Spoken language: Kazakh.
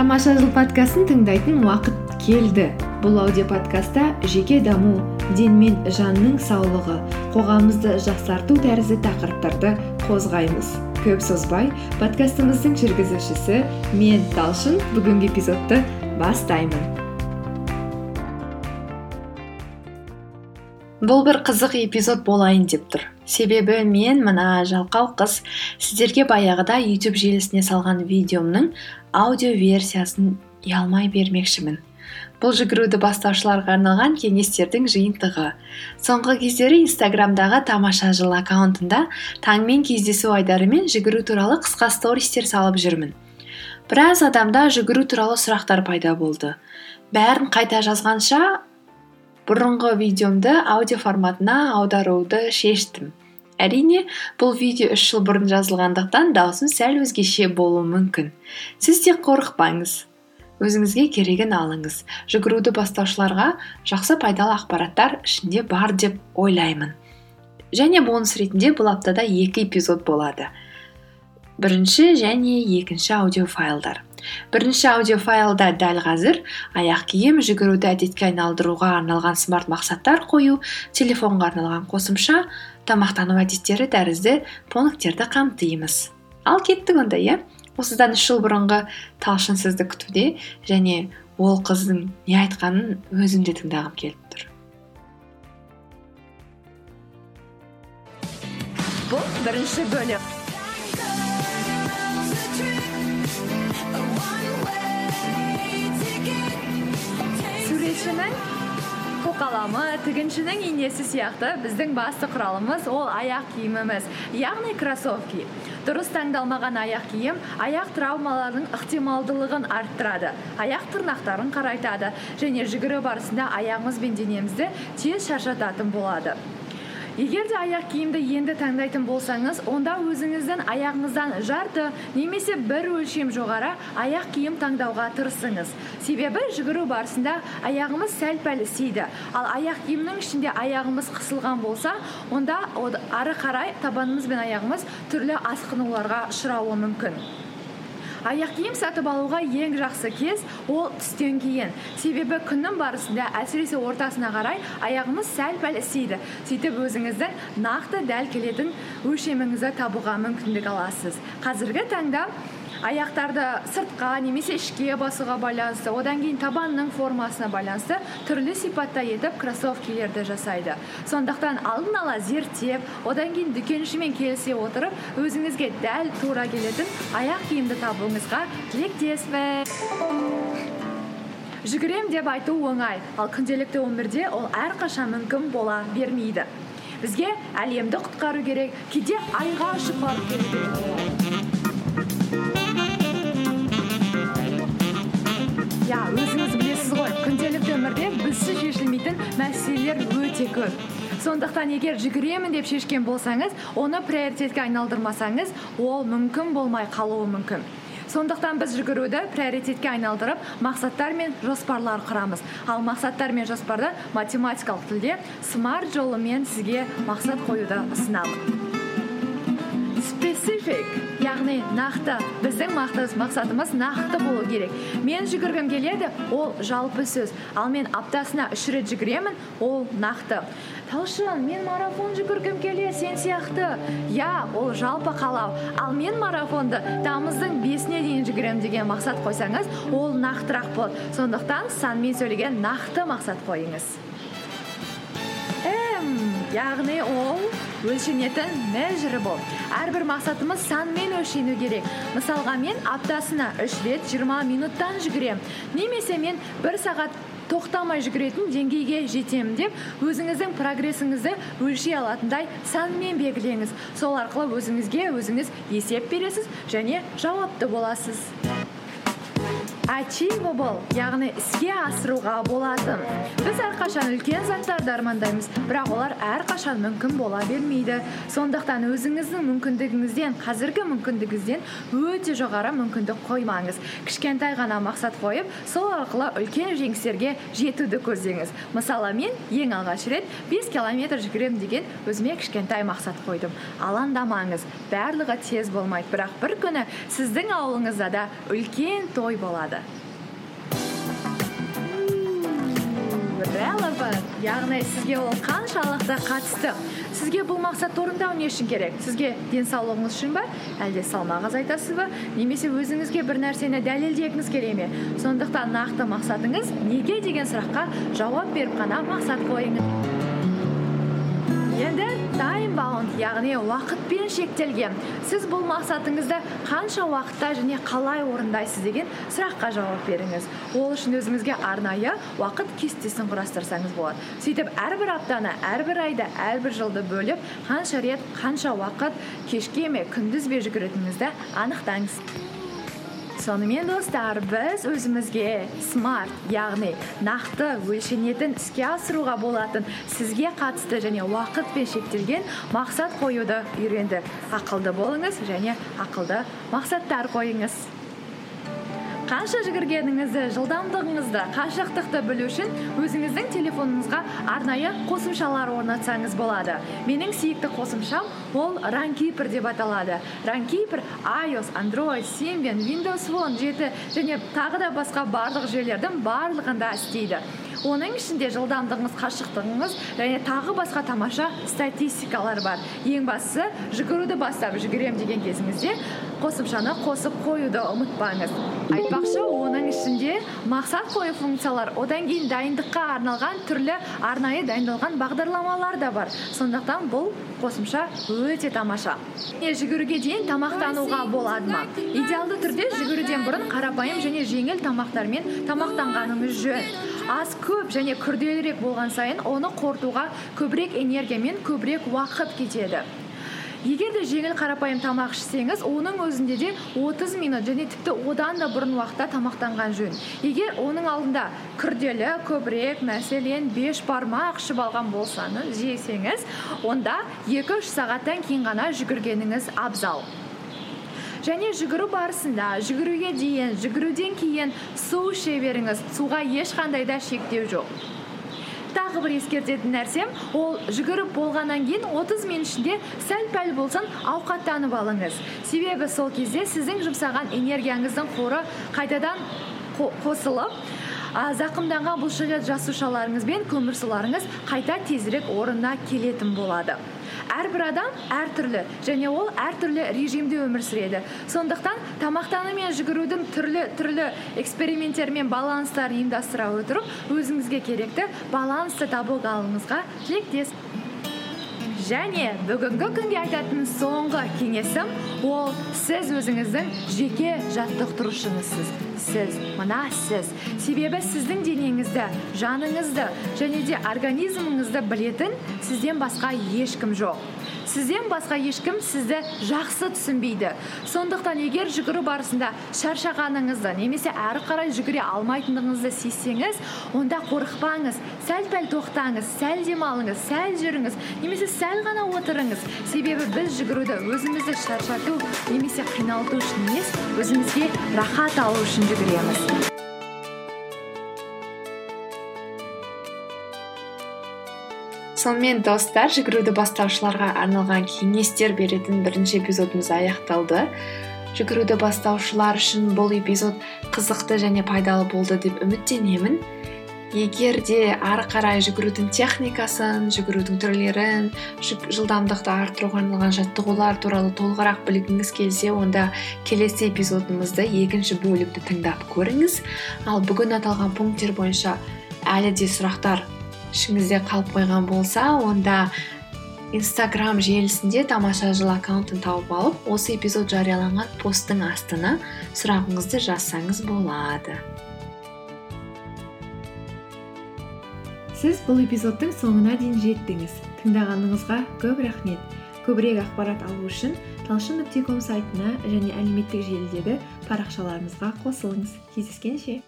тамаша жыл подкастын тыңдайтын уақыт келді. Бұл аудиоподкастта жеке даму ден мен жанның саулығы қоғамымызды жақсарту тәрізді тақырыптарды қозғаймыз. Көп созбай подкастымыздың жүргізушісі мен талшын бүгінгі эпизодты бастаймын. Бұл бір қызық эпизод болайын деп тұр. Себебі мен мына жалқау қыз сіздерге баяғыда youtube желісіне салған видеомның аудио версиясын ұялмай бермекшімін. Бұл жүгіруді бастаушыларға арналған кеңестердің жиынтығы. Соңғы кездері инстаграмдағы тамаша жыл аккаунтында таңмен кездесу айдарымен жүгіру туралы қысқа стористер салып жүрмін. Біраз адамда жүгіру туралы сұрақтар пайда болды. Бәрін қайта жазғанша бұрынғы видеомды аудио форматына аударуды шештім. Әрине бұл видео үш жыл бұрын жазылғандықтан даусым сәл өзгеше болуы мүмкін. Сіз тек қорықпаңыз. Өзіңізге керегін алыңыз. Жүгіруді бастаушыларға жақсы пайдалы ақпараттар ішінде бар деп ойлаймын. Және бонус ретінде бұл аптада екі эпизод болады. Бірінші және екінші аудиофайлдар. Бірінші аудиофайлда дәл қазір аяқ киім жүгіруді әдетке айналдыруға арналған смарт мақсаттар қою телефонға арналған қосымша тамақтану әдеттері тәрізді пункттерді қамтимыз. Ал кеттік онда иә? Осыдан үш жыл бұрынғы талшын сізді күтуде және ол қыздың не айтқанын өзім де тыңдағым келіп тұр. Бұл бірінші бөлім. Суретшінің қолқаламы тігіншінің инесі сияқты біздің басты құралымыз ол аяқ киіміміз. Яғни кроссовки. Дұрыс таңдалмаған аяқ киім аяқ травмаларының ықтималдылығын арттырады. Аяқ тырнақтарын қарайтады және жүгіру барысында аяғымыз бен денемізді тез шаршататын болады. Егер де аяқ киімді енді таңдайтын болсаңыз онда өзіңіздің аяғыңыздан жарты немесе бір өлшем жоғары аяқ киім таңдауға тырысыңыз. Себебі жүгіру барысында аяғымыз сәл пәл істейді ал аяқ киімнің ішінде аяғымыз қысылған болса онда ары қарай табанымыз бен аяғымыз түрлі асқынуларға ұшырауы мүмкін. Аяқ киім сатып алуға ең жақсы кез ол түстен кейін. Себебі күннің барысында әсіресе ортасына қарай аяғымыз сәл пәл істейді. Сөйтіп өзіңіздің нақты дәл келетін өлшеміңізді табуға мүмкіндік аласыз. Қазіргі таңда аяқтарды сыртқа немесе ішке басуға байланысты одан кейін табанның формасына байланысты түрлі сипатта етіп кроссовкилерді жасайды. Сондықтан алдын ала зерттеп одан кейін дүкеншімен келісе отырып өзіңізге дәл тура келетін аяқ киімді табуыңызға тілектеспін. Жүгірем деп айту оңай ал күнделікті өмірде ол әрқашан мүмкін бола бермейді. Бізге әлемді құтқару керек кейде айға ұшып керек. Иә өзіңіз білесіз ғой күнделікті өмірде бізсіз шешілмейтін мәселелер өте көп. Сондықтан егер жүгіремін деп шешкен болсаңыз оны приоритетке айналдырмасаңыз ол мүмкін болмай қалуы мүмкін. Сондықтан біз жүгіруді приоритетке айналдырып мақсаттар мен жоспарлар құрамыз. Ал мақсаттар мен жоспарды математикалық тілде смарт жолымен сізге мақсат қоюды ұсынамын. Специфик яғни нақты. Біздің мақсатымыз нақты болу керек. Мен жүгіргім келеді ол жалпы сөз. Ал мен аптасына үш рет жүгіремін ол нақты. Талшын мен марафон жүгіргім келеді сен сияқты. Иә ол жалпы қалау. Ал мен марафонды тамыздың бесіне дейін жүгіремін деген мақсат қойсаңыз ол нақтырақ болады сондықтан санмен сөйлеген нақты мақсат қойыңыз. Яғни ол өлшенетін бол. әрбір мақсатымыз санмен өлшену керек мысалға мен аптасына үш рет 20 минуттан жүгірем. немесе мен бір сағат тоқтамай жүгіретін деңгейге жетемін деп өзіңіздің прогрессіңізді өлшей алатындай санмен белгілеңіз сол арқылы өзіңізге өзіңіз есеп бересіз және жауапты боласыз achievable яғни іске асыруға болатын. Біз әрқашан үлкен заттарды армандаймыз бірақ олар әрқашан мүмкін бола бермейді. Сондықтан өзіңіздің мүмкіндігіңізден қазіргі мүмкіндігіңізден өте жоғары мүмкіндік қоймаңыз. Кішкентай ғана мақсат қойып сол арқылы үлкен жеңістерге жетуді көздеңіз. Мысалы мен ең алғаш рет 5 километр жүгіремін деген өзіме кішкентай мақсат қойдым. Алаңдамаңыз барлығы тез болмайды. Бірақ бір күні сіздің ауылыңызда да үлкен той болады. Relevant яғни сізге ол қаншалықты қатысты. Сізге бұл мақсатты орындау не үшін керек? Сізге денсаулығыңыз үшін ба әлде салмақ азайтасыз ба? Немесе өзіңізге бір нәрсені дәлелдегіңіз келе ме? Сондықтан нақты мақсатыңыз неге деген сұраққа жауап беріп қана мақсат қойыңыз. Енді тайм баунд яғни уақытпен шектелген. Сіз бұл мақсатыңызды қанша уақытта және қалай орындайсыз деген сұраққа жауап беріңіз. Ол үшін өзіңізге арнайы уақыт кестесін құрастырсаңыз болады. Сөйтіп әрбір аптаны әрбір айды әрбір жылды бөліп қанша рет қанша уақыт кешке ме күндіз бе жүгіретініңізді анықтаңыз. Сонымен достар біз өзімізге смарт яғни нақты өлшенетін іске асыруға болатын сізге қатысты және уақытпен шектелген мақсат қоюды үйрендік ақылды болыңыз және ақылды мақсаттар қойыңыз. Қанша жүгіргеніңізді жылдамдығыңызды қашықтықты білу үшін өзіңіздің телефоныңызға арнайы қосымшалар орнатсаңыз болады. Менің сүйікті қосымшам ол ранкипер деп аталады. Ранкипер ios android symbian windows phone жеті және тағы да басқа барлық жүйелердің барлығында істейді. Оның ішінде жылдамдығыңыз қашықтығыңыз және тағы басқа тамаша статистикалар бар. Ең бастысы жүгіруді бастап жүгіремін деген кезіңізде қосымшаны қосып қоюды ұмытпаңыз. Айтпақшы оның ішінде мақсат қою функциялар одан кейін дайындыққа арналған түрлі арнайы дайындалған бағдарламалар да бар. Сондықтан бұл қосымша өте тамаша. Е жүгіруге дейін тамақтануға болады ма? идеалды түрде жүгіруден бұрын қарапайым және жеңіл тамақтармен тамақтанғаныңыз жөн. Аз көп және күрделірек болған сайын оны қорытуға көбірек энергия мен көбірек уақыт кетеді. Егер де жеңіл қарапайым тамақ ішсеңіз оның өзінде де 30 минут және тіпті одан да бұрын уақытта тамақтанған жөн. Егер оның алдында күрделі көбірек мәселен беш бармақ ішіп алған болсаңыз жесеңіз онда 2-3 сағаттан кейін ғана жүгіргеніңіз абзал. Және жүгіру барысында жүгіруге дейін жүгіруден кейін су іше беріңіз. Суға ешқандай да шектеу жоқ. Тағы бір ескертетін нәрсем ол жүгіріп болғаннан кейін 30 минут ішінде сәл пәл болсын ауқаттанып алыңыз. Себебі сол кезде сіздің жұмсаған энергияңыздың қоры қайтадан қосылып а, зақымданған бұлшықет жасушаларыңыз бен көмірсуларыңыз қайта тезірек орнына келетін болады. Әрбір адам әртүрлі және ол әртүрлі режимде өмір сүреді. Сондықтан тамақтану мен жүгірудің түрлі түрлі эксперименттер мен баланстар ұйымдастыра отырып өзіңізге керекті балансты табуға тілектес. Және бүгінгі күнге айтатын соңғы кеңесім ол сіз өзіңіздің жеке жаттықтырушыңызсыз. Сіз мына сіз. Себебі сіздің денеңізді жаныңызды және де организміңізді білетін сізден басқа ешкім жоқ. Сізден басқа ешкім сізді жақсы түсінбейді. Сондықтан егер жүгіру барысында шаршағаныңызды немесе әрі қарай жүгіре алмайтындығыңызды сезсеңіз онда қорықпаңыз сәл пәл тоқтаңыз сәл демалыңыз сәл жүріңіз немесе сәл ғана отырыңыз. Себебі біз жүгіруді өзімізді шаршату немесе қиналту үшін емес өзімізге рахат алу үшін жүгіреміз. Сонымен достар жүгіруді бастаушыларға арналған кеңестер беретін бірінші эпизодымыз аяқталды. Жүгіруді бастаушылар үшін бұл эпизод қызықты және пайдалы болды деп үміттенемін. Егер де ары қарай жүгірудің техникасын жүгірудің түрлерін жылдамдықты арттыруға арналған жаттығулар туралы толығырақ білгіңіз келсе онда келесі эпизодымызды екінші бөлікті тыңдап көріңіз. Ал бүгін аталған пункттер бойынша әлі де сұрақтар ішіңізде қалып қойған болса онда инстаграм желісінде тамаша жыл аккаунтын тауып алып осы эпизод жарияланған посттың астына сұрағыңызды жазсаңыз болады. Сіз бұл эпизодтың соңына дейін жеттіңіз. Тыңдағаныңызға көп рахмет. Көбірек ақпарат алу үшін талшын нүкте ком сайтына және әлеуметтік желідегі парақшаларымызға қосылыңыз. Кездескенше.